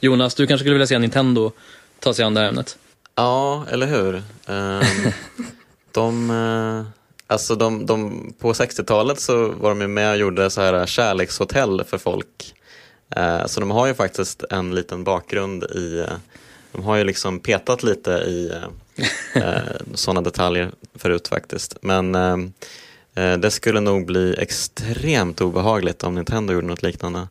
Jonas, du kanske skulle vilja se Nintendo ta sig an det här ämnet? Ja, eller hur? Ehm, de, eh, alltså de, de, på 60-talet så var de med och gjorde så här kärlekshotell för folk. Eh, så de har ju faktiskt en liten bakgrund i, eh, de har ju liksom petat lite i eh, sådana detaljer förut faktiskt. Men eh, eh, det skulle nog bli extremt obehagligt om Nintendo gjorde något liknande.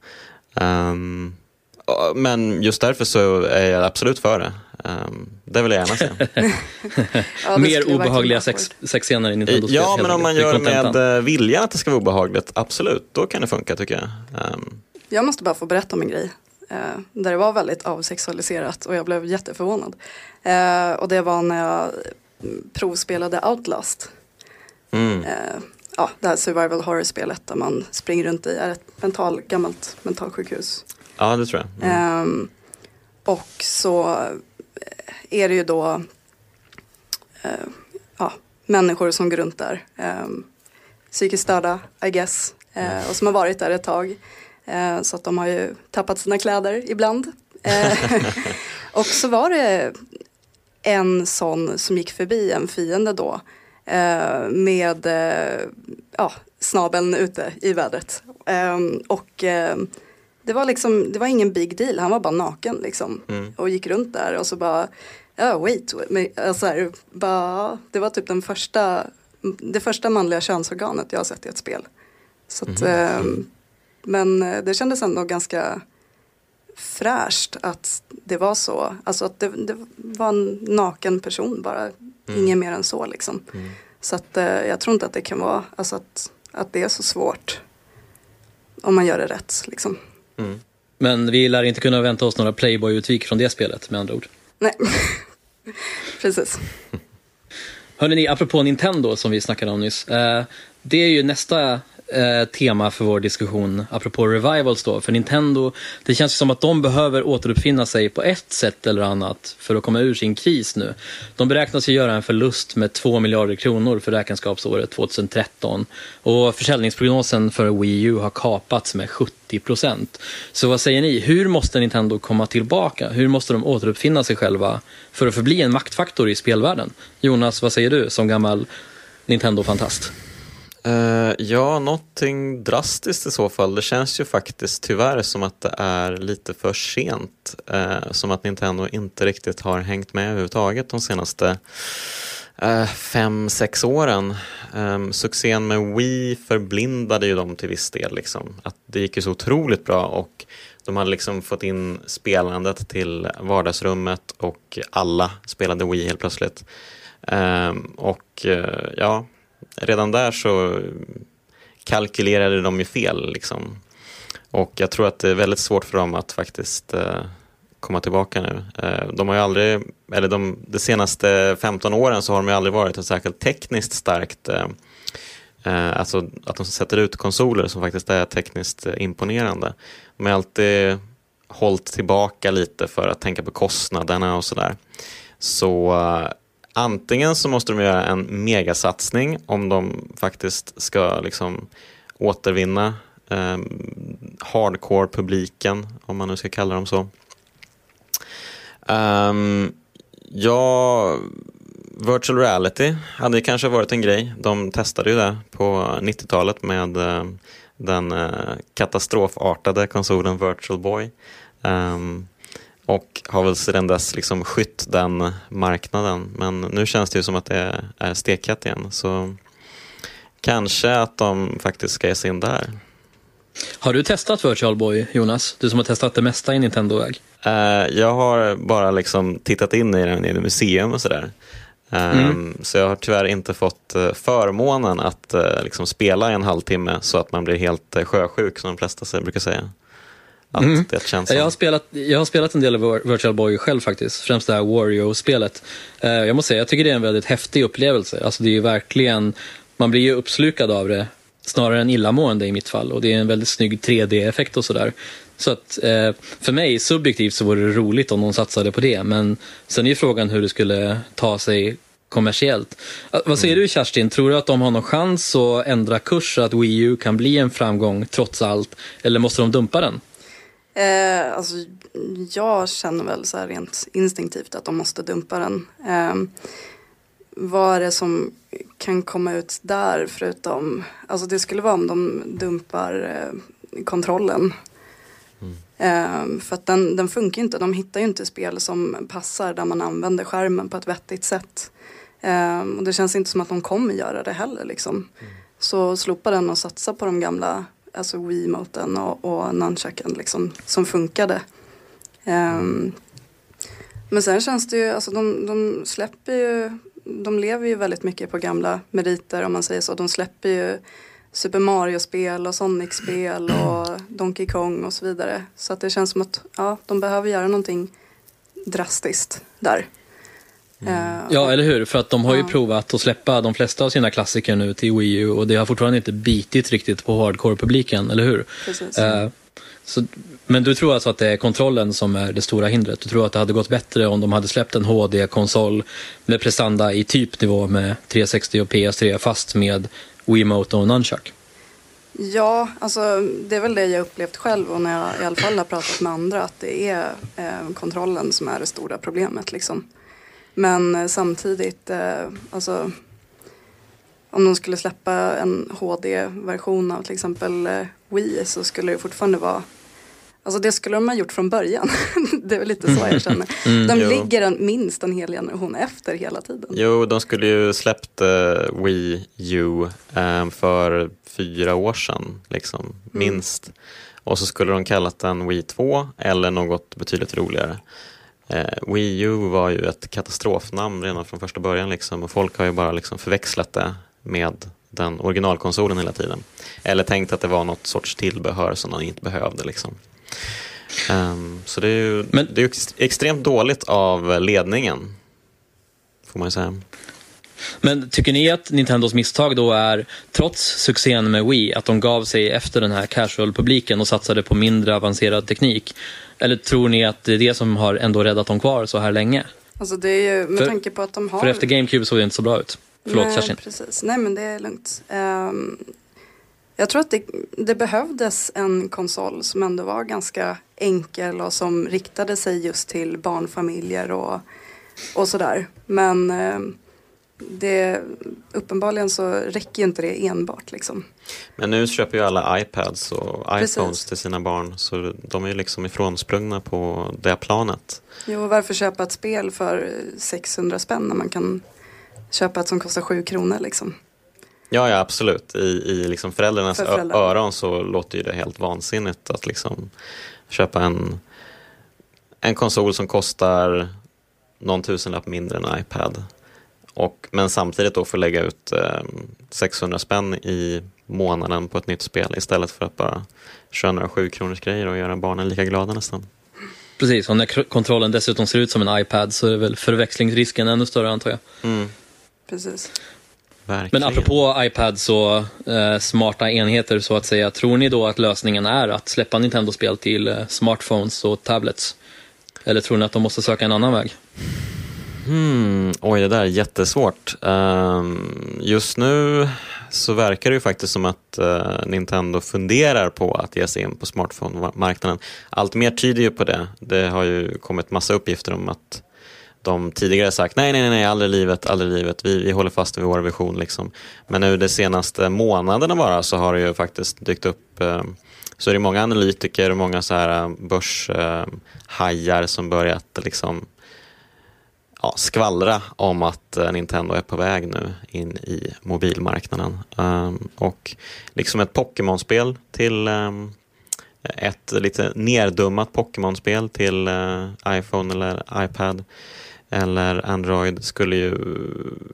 Ja, men just därför så är jag absolut för det. Ehm, det vill jag gärna se. Ja, Mer obehagliga sex, sexscener i Nintendo-spel? Ja, men om man gör det med eh, viljan att det ska vara obehagligt, absolut, då kan det funka tycker jag. Ehm, Jag måste bara få berätta om en grej. Eh, där det var väldigt avsexualiserat och jag blev jätteförvånad. Eh, och det var när jag mm, provspelade Outlast. mm, Eh, ja, det här survival horror-spelet där man springer runt i är ett mental, gammalt mentalsjukhus. ja, det tror jag. Mm. Ehm, och så är det ju då ja, människor som går runt där. Um, psykiskt störda, I guess. eh, och som har varit där ett tag. Eh, så att de har ju tappat sina kläder ibland. Eh, och så var det en sån som gick förbi en fiende då eh, med ja, snabeln ute i vädret. Ehm, och det var liksom, det var ingen big deal, han var bara naken liksom. Mm. Och gick runt där och så bara, ja wait, men, alltså här, bara, det var typ den första, det första manliga könsorganet jag har sett i ett spel. Så att, ehm, men eh, det kändes ändå ganska fräscht att det var så. Alltså att det, det var en naken person bara, inget mer än så liksom. Så att eh, jag tror inte att det kan vara, alltså att, att det är så svårt om man gör det rätt liksom. Mm. Men vi lär inte kunna vänta oss några Playboy-utvik från det spelet med andra ord. Nej, precis. Hörrni, ni, apropå Nintendo som vi snackade om nyss. Eh, det är ju nästa eh, tema för vår diskussion, apropå revivals då. För Nintendo, det känns som att de behöver återuppfinna sig på ett sätt eller annat för att komma ur sin kris nu. De beräknas ju göra en förlust med 2 miljarder kronor för räkenskapsåret 2013. Och försäljningsprognosen för Wii U har kapats med 70 procent. Så vad säger ni? Hur måste Nintendo komma tillbaka? Hur måste de återuppfinna sig själva för att förbli en maktfaktor i spelvärlden? Jonas, vad säger du som gammal Nintendo-fantast? Uh, ja, någonting drastiskt i så fall. Det känns ju faktiskt tyvärr som att det är lite för sent. Uh, som att Nintendo inte riktigt har hängt med överhuvudtaget de senaste uh, fem, sex åren. Um, succén med Wii förblindade ju dem till viss del. Liksom. Att det gick ju så otroligt bra och de hade liksom fått in spelandet till vardagsrummet och alla spelade Wii helt plötsligt. Um, och ja, redan där så kalkylerade de ju fel. Liksom. Och jag tror att det är väldigt svårt för dem att faktiskt eh, komma tillbaka nu. Eh, de har ju aldrig, eller de, de senaste 15 åren så har de ju aldrig varit ett särskilt tekniskt starkt eh, eh Alltså att de sätter ut konsoler som faktiskt är tekniskt eh, imponerande. De har alltid hållit tillbaka lite för att tänka på kostnaderna och sådär. Så eh, antingen så måste de göra en megasatsning om de faktiskt ska liksom återvinna eh, hardcore-publiken, om man nu ska kalla dem så. Um, ja, virtual reality hade kanske varit en grej. De testade ju det på 90-talet med eh, den eh, katastrofartade konsolen Virtual Boy. Um, och har väl sedan dess liksom skytt den marknaden. Men nu känns det ju som att det är stekat igen. Så kanske att de faktiskt ska ge sig in där. Har du testat Virtual Boy, Jonas? Du som har testat det mesta i Nintendo-väg. Eh, jag har bara liksom tittat in i den i museum och sådär. Um, Mm. Så jag har tyvärr inte fått eh, förmånen att eh, liksom spela i en halvtimme så att man blir helt uh, sjösjuk som de flesta brukar säga. Att Mm. det känns som... Jag har, spelat, jag har spelat en del av Vir- Virtual Boy själv faktiskt. Främst det här Wario-spelet. Eh, Jag måste säga, jag tycker det är en väldigt häftig upplevelse. Alltså det är verkligen, man blir ju uppslukad av det. Snarare än illamående i mitt fall. Och det är en väldigt snygg 3D-effekt och sådär. Så att eh, för mig subjektivt så vore det roligt om de satsade på det. Men sen är ju frågan hur det skulle ta sig kommersiellt. Eh, Vad säger du Kerstin, tror du att de har någon chans att ändra kurs så att Wii U kan bli en framgång trots allt? Eller måste de dumpa den? Eh, alltså, jag känner väl så här rent instinktivt att de måste dumpa den. Eh, vad är det som kan komma ut där förutom, alltså det skulle vara om de dumpar eh, kontrollen. Eh, för att den, den funkar inte, de hittar ju inte spel som passar där man använder skärmen på ett vettigt sätt. Eh, och det känns inte som att de kommer göra det heller liksom. Så slopa den och satsa på de gamla, alltså Wiimoten och, och nunchucken liksom, som funkade. Ehm, men sen känns det ju, alltså de, de släpper ju, de lever ju väldigt mycket på gamla meriter om man säger så. De släpper ju Super Mario-spel och Sonic-spel och Donkey Kong och så vidare. Så att det känns som att ja, de behöver göra någonting drastiskt där. Eh, Ja, eller hur? För att de har ju Ja. provat att släppa de flesta av sina klassiker nu till Wii U och det har fortfarande inte bitit riktigt på hardcore-publiken, eller hur? Precis. Eh, så, men du tror alltså att det är kontrollen som är det stora hindret? Du tror att det hade gått bättre om de hade släppt en HD-konsol med prestanda i typ nivå med 360 och PS3 fast med Wiimote och Nunchuck? Ja, alltså det är väl det jag upplevt själv och när jag i alla fall har pratat med andra att det är eh, kontrollen som är det stora problemet liksom. Men eh, samtidigt, eh, alltså om de skulle släppa en HD-version av till exempel eh, Wii så skulle det fortfarande vara Alltså det skulle de ha gjort från början. det är väl lite så jag känner. Mm, de jo. ligger en, minst en hel generation efter hela tiden. Jo, de skulle ju släppt eh, Wii U eh, för fyra år sedan, liksom, minst. Och så skulle de kallat den Wii 2 eller något betydligt roligare. Eh, Wii U var ju ett katastrofnamn redan från första början liksom, och folk har ju bara liksom förväxlat det med den originalkonsolen hela tiden. Eller tänkt att det var något sorts tillbehör som de inte behövde. Liksom. Ehm, så det är ju Men- det är extremt dåligt av ledningen, får man ju säga. Men tycker ni att Nintendos misstag då är, trots succén med Wii, att de gav sig efter den här casual-publiken och satsade på mindre avancerad teknik? Eller tror ni att det är det som har ändå räddat dem kvar så här länge? Alltså det är ju med För- tanke på att de har För efter GameCube såg det inte så bra ut. Förlåt Nej, Kerstin. precis. Nej men det är lugnt. Ehm, jag tror att det, det behövdes en konsol som ändå var ganska enkel och som riktade sig just till barnfamiljer och, och sådär. Men ehm, det, uppenbarligen så räcker ju inte det enbart liksom. Men nu köper ju alla iPads och Precis. iPhones till sina barn så de är ju liksom ifrånsprungna på det planet. Jo, varför köpa ett spel för 600 spänn när man kan köpa ett som kostar 7 kronor liksom. Ja, ja absolut. I, i liksom föräldrarnas För föräldrarna. öron så låter ju det helt vansinnigt att liksom köpa en, en konsol som kostar någon tusenlapp mindre än en iPad. Och, men samtidigt då få lägga ut eh, 600 spänn i månaden på ett nytt spel istället för att bara köra några 7 kronors grejer och göra barnen lika glada nästan. Precis, och när kontrollen dessutom ser ut som en iPad så är väl förväxlingsrisken ännu större antar jag. Mm, Precis. verkligen. Men apropå iPads och eh, smarta enheter så att säga, tror ni då att lösningen är att släppa Nintendo-spel till eh, smartphones och tablets? Eller tror ni att de måste söka en annan väg? Hmm, oj, det där är jättesvårt. Ehm, just nu så verkar det ju faktiskt som att eh, Nintendo funderar på att ge sig in på smartphone-marknaden. Allt mer tyder ju på det. Det har ju kommit massa uppgifter om att de tidigare sagt nej, nej, nej, aldrig i livet, aldrig i livet. Vi, vi håller fast vid vår vision. Liksom. Men nu de senaste månaderna bara så har det ju faktiskt dykt upp ehm, så är det många analytiker och många så här eh, börshajar som börjat liksom ja, skvallra om att eh, Nintendo är på väg nu in i mobilmarknaden. Um, och liksom ett Pokémon-spel till um, ett lite neddummat Pokémon-spel till uh, iPhone eller iPad eller Android skulle ju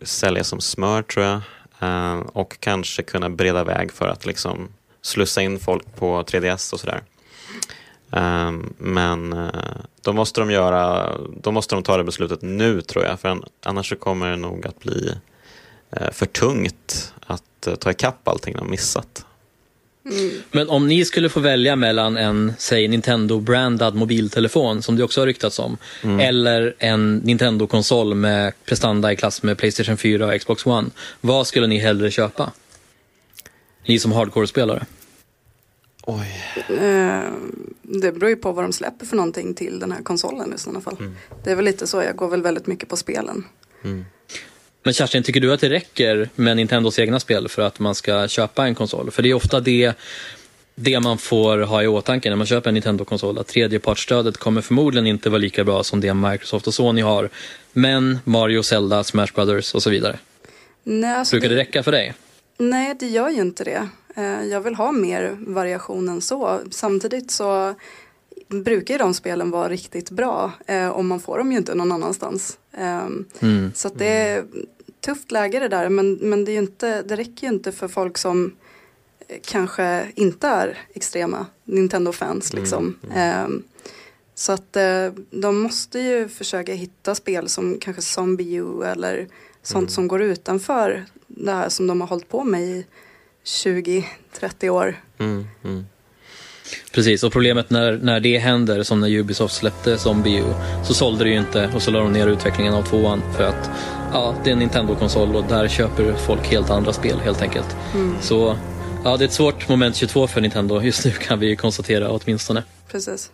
sälja som smör tror jag uh, och kanske kunna breda väg för att liksom slussa in folk på 3DS och sådär. Ehm, men eh, då måste de göra, då måste de ta det beslutet nu tror jag, för an- annars så kommer det nog att bli eh, för tungt att eh, ta ikapp allting de missat. Men om ni skulle få välja mellan en, säg Nintendo-brandad mobiltelefon, som det också har ryktats om, eller en Nintendo-konsol med prestanda i klass med Playstation 4 och Xbox One, vad skulle ni hellre köpa? Ni som hardcore-spelare. Oj. Eh, det beror ju på vad de släpper för någonting till den här konsolen i sådana fall. Det är väl lite så, jag går väl väldigt mycket på spelen. Men Kerstin, tycker du att det räcker med Nintendos egna spel för att man ska köpa en konsol? För det är ofta det, det man får ha i åtanke när man köper en Nintendo-konsol, att tredjepartsstödet kommer förmodligen inte vara lika bra som det Microsoft och Sony har. Men Mario, Zelda, Smash Brothers och så vidare. Nej, alltså Brukar det räcka för dig? Nej, det gör ju inte det. Eh, Jag vill ha mer variation än så. Samtidigt så brukar ju de spelen vara riktigt bra eh, och man får dem ju inte någon annanstans. Ehm, Mm. Så det är tufft läge det där men, men det, är ju inte, det räcker ju inte för folk som eh, kanske inte är extrema Nintendo-fans liksom. Ehm, så att de måste ju försöka hitta spel som kanske Zombie U eller sånt som går utanför det här som de har hållit på med i 20-30 år. Mm, mm. Precis, och problemet när, när det händer, som när Ubisoft släppte Zombie så sålde det ju inte och så la de ner utvecklingen av tvåan för att ja, det är en Nintendo-konsol och där köper folk helt andra spel helt enkelt. Så Ja, det är ett svårt moment 22 för Nintendo just nu kan vi konstatera åtminstone. Precis.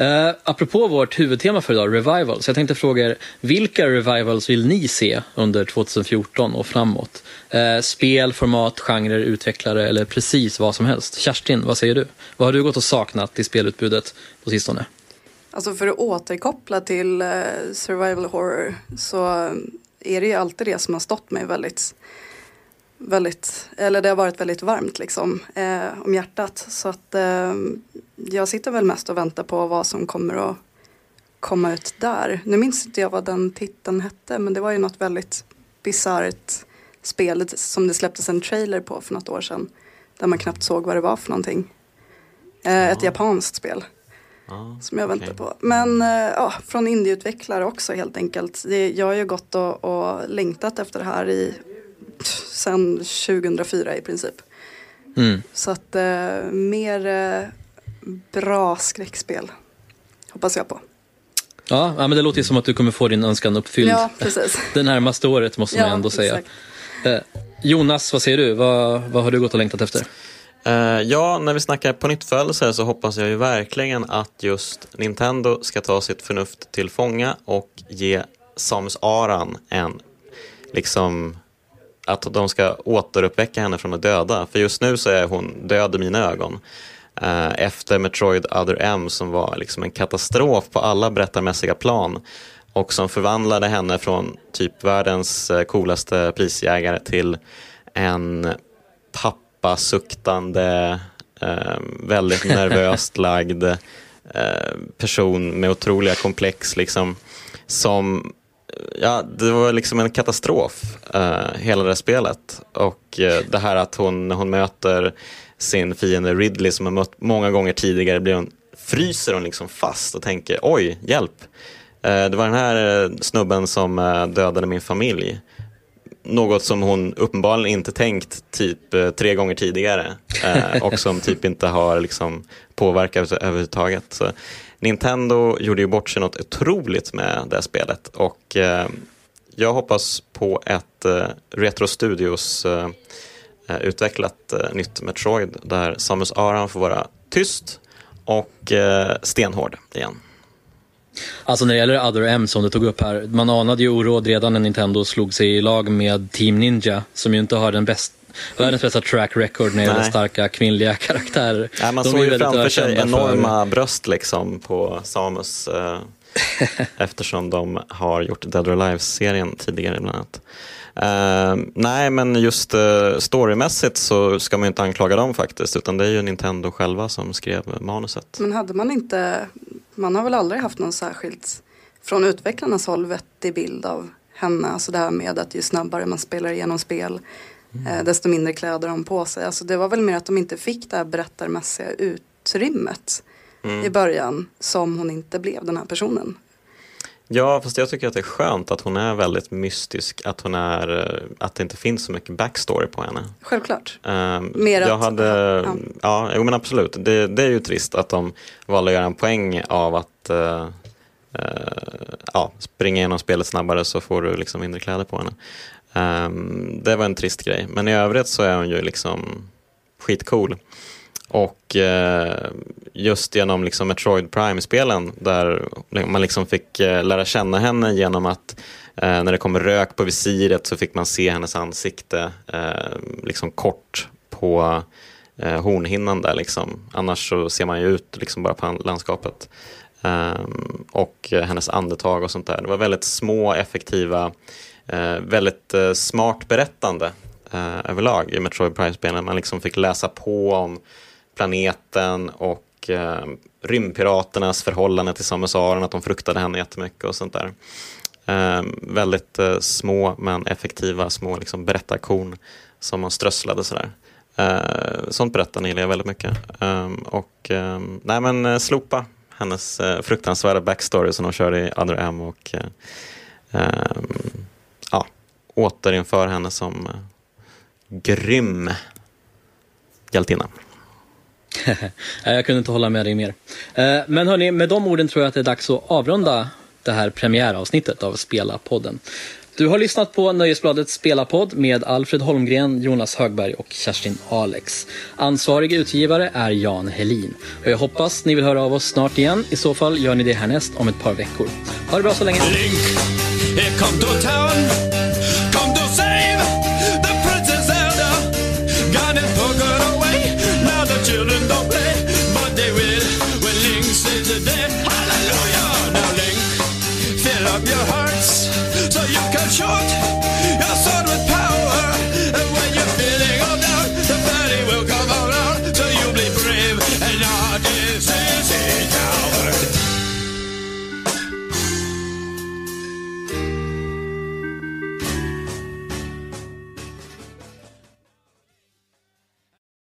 Uh, apropå vårt huvudtema för idag, Revivals. Jag tänkte fråga er, vilka Revivals vill ni se under 2014 och framåt? Uh, spel, format, genrer, utvecklare eller precis vad som helst. Kerstin, vad säger du? Vad har du gått och saknat i spelutbudet på sistone? Alltså för att återkoppla till uh, survival horror så är det ju alltid det som har stått mig väldigt väldigt, eller det har varit väldigt varmt liksom eh, om hjärtat. Så att eh, jag sitter väl mest och väntar på vad som kommer att komma ut där. Nu minns inte jag vad den titeln hette men det var ju något väldigt bisarrt spel som det släpptes en trailer på för något år sedan. Där man knappt såg vad det var för någonting. Eh, ja. Ett japanskt spel. Ah, som jag väntar okay. på. Men eh, ja, från indieutvecklare också helt enkelt. Det, jag har ju gått och, och längtat efter det här i sedan 2004 i princip. Mm. Så att eh, mer eh, bra skräckspel hoppas jag på. Ja, men det låter ju som att du kommer få din önskan uppfylld ja, precis. det närmaste året måste man ja, ändå säga. Eh, Jonas, vad säger du? Vad, vad har du gått och längtat efter? Uh, ja, när vi snackar på nytt så hoppas jag ju verkligen att just Nintendo ska ta sitt förnuft till fånga och ge Samus Aran en liksom att de ska återuppväcka henne från att döda. För just nu så är hon död i mina ögon. Eh, efter Metroid Other M som var liksom en katastrof på alla berättarmässiga plan och som förvandlade henne från typ världens eh, coolaste prisjägare till en pappasuktande, eh, väldigt nervöst lagd person med otroliga komplex liksom, som ja, det var liksom en katastrof, eh, hela det spelet. Och eh, det här att hon, när hon möter sin fiende Ridley som har mött många gånger tidigare, blir hon, fryser hon liksom fast och tänker oj, hjälp. Eh, det var den här eh, snubben som eh, dödade min familj. Något som hon uppenbarligen inte tänkt typ eh, tre gånger tidigare och som typ inte har liksom påverkat överhuvudtaget. Så Nintendo gjorde ju bort sig något otroligt med det spelet och eh, jag hoppas på ett eh, Retro Studios eh, eh utvecklat eh, nytt Metroid där Samus Aran får vara tyst och eh, stenhård igen. Alltså när det gäller Other M som du tog upp här, man anade ju oråd redan när Nintendo slog sig i lag med Team Ninja som ju inte har den bästa världens bästa track record när det gäller starka kvinnliga karaktärer. Nej, man De såg ju framför sig enorma för... bröst liksom på Samus eh, eftersom de har gjort Dead or Alive-serien tidigare bland annat. Uh, nej, men just uh, storymässigt så ska man inte anklaga dem faktiskt, utan det är ju Nintendo själva som skrev manuset. Men hade man inte, man har väl aldrig haft någon särskilt, från utvecklarnas håll, vettig bild av henne, alltså det här med att ju snabbare man spelar igenom spel, Mm. desto mindre kläder de på sig. Alltså det var väl mer att de inte fick det här berättarmässiga utrymmet mm. i början som hon inte blev den här personen. Ja, fast jag tycker att det är skönt att hon är väldigt mystisk, att hon är, eh, att det inte finns så mycket backstory på henne. Självklart. Um, Mer jag att, hade, ja, ja. ja men absolut. Det, det, är ju trist att de valde att göra en poäng av att uh, uh, ja, springa igenom spelet snabbare så får du liksom mindre kläder på henne. Um, det var en trist grej, men i övrigt så är hon ju liksom skitcool. Och uh, just genom liksom Metroid Prime-spelen där man liksom fick uh, lära känna henne genom att uh, när det kom rök på visiret så fick man se hennes ansikte liksom kort på hornhinnan där liksom. Annars så ser man ju ut liksom bara på landskapet. Um, och hennes andetag och sånt där. Det var väldigt små effektiva Eh, väldigt eh, smart berättande eh, överlag i Metroid Prime-spelen. Man liksom fick läsa på om planeten och eh, rymdpiraternas förhållande till Samus Aran, att de fruktade henne jättemycket och sånt där. Eh, väldigt eh, små men effektiva små liksom, berättarkorn som man strösslade sådär. Eh, sånt berättande gillar jag väldigt mycket. Eh, och eh, nej men eh, slopa hennes eh, fruktansvärda backstory som de körde i Other M och eh, ehm, återinför henne som uh, grym hjältinna. jag kunde inte hålla med dig mer. Uh, men hörni, med de orden tror jag att det är dags att avrunda det här premiäravsnittet av Spela-podden. Du har lyssnat på Nöjesbladets spelarpodd med Alfred Holmgren, Jonas Högberg och Kerstin Alex. Ansvarig utgivare är Jan Helin. Och jag hoppas ni vill höra av oss snart igen. I så fall gör ni det härnäst om ett par veckor. Ha det bra så länge. Link,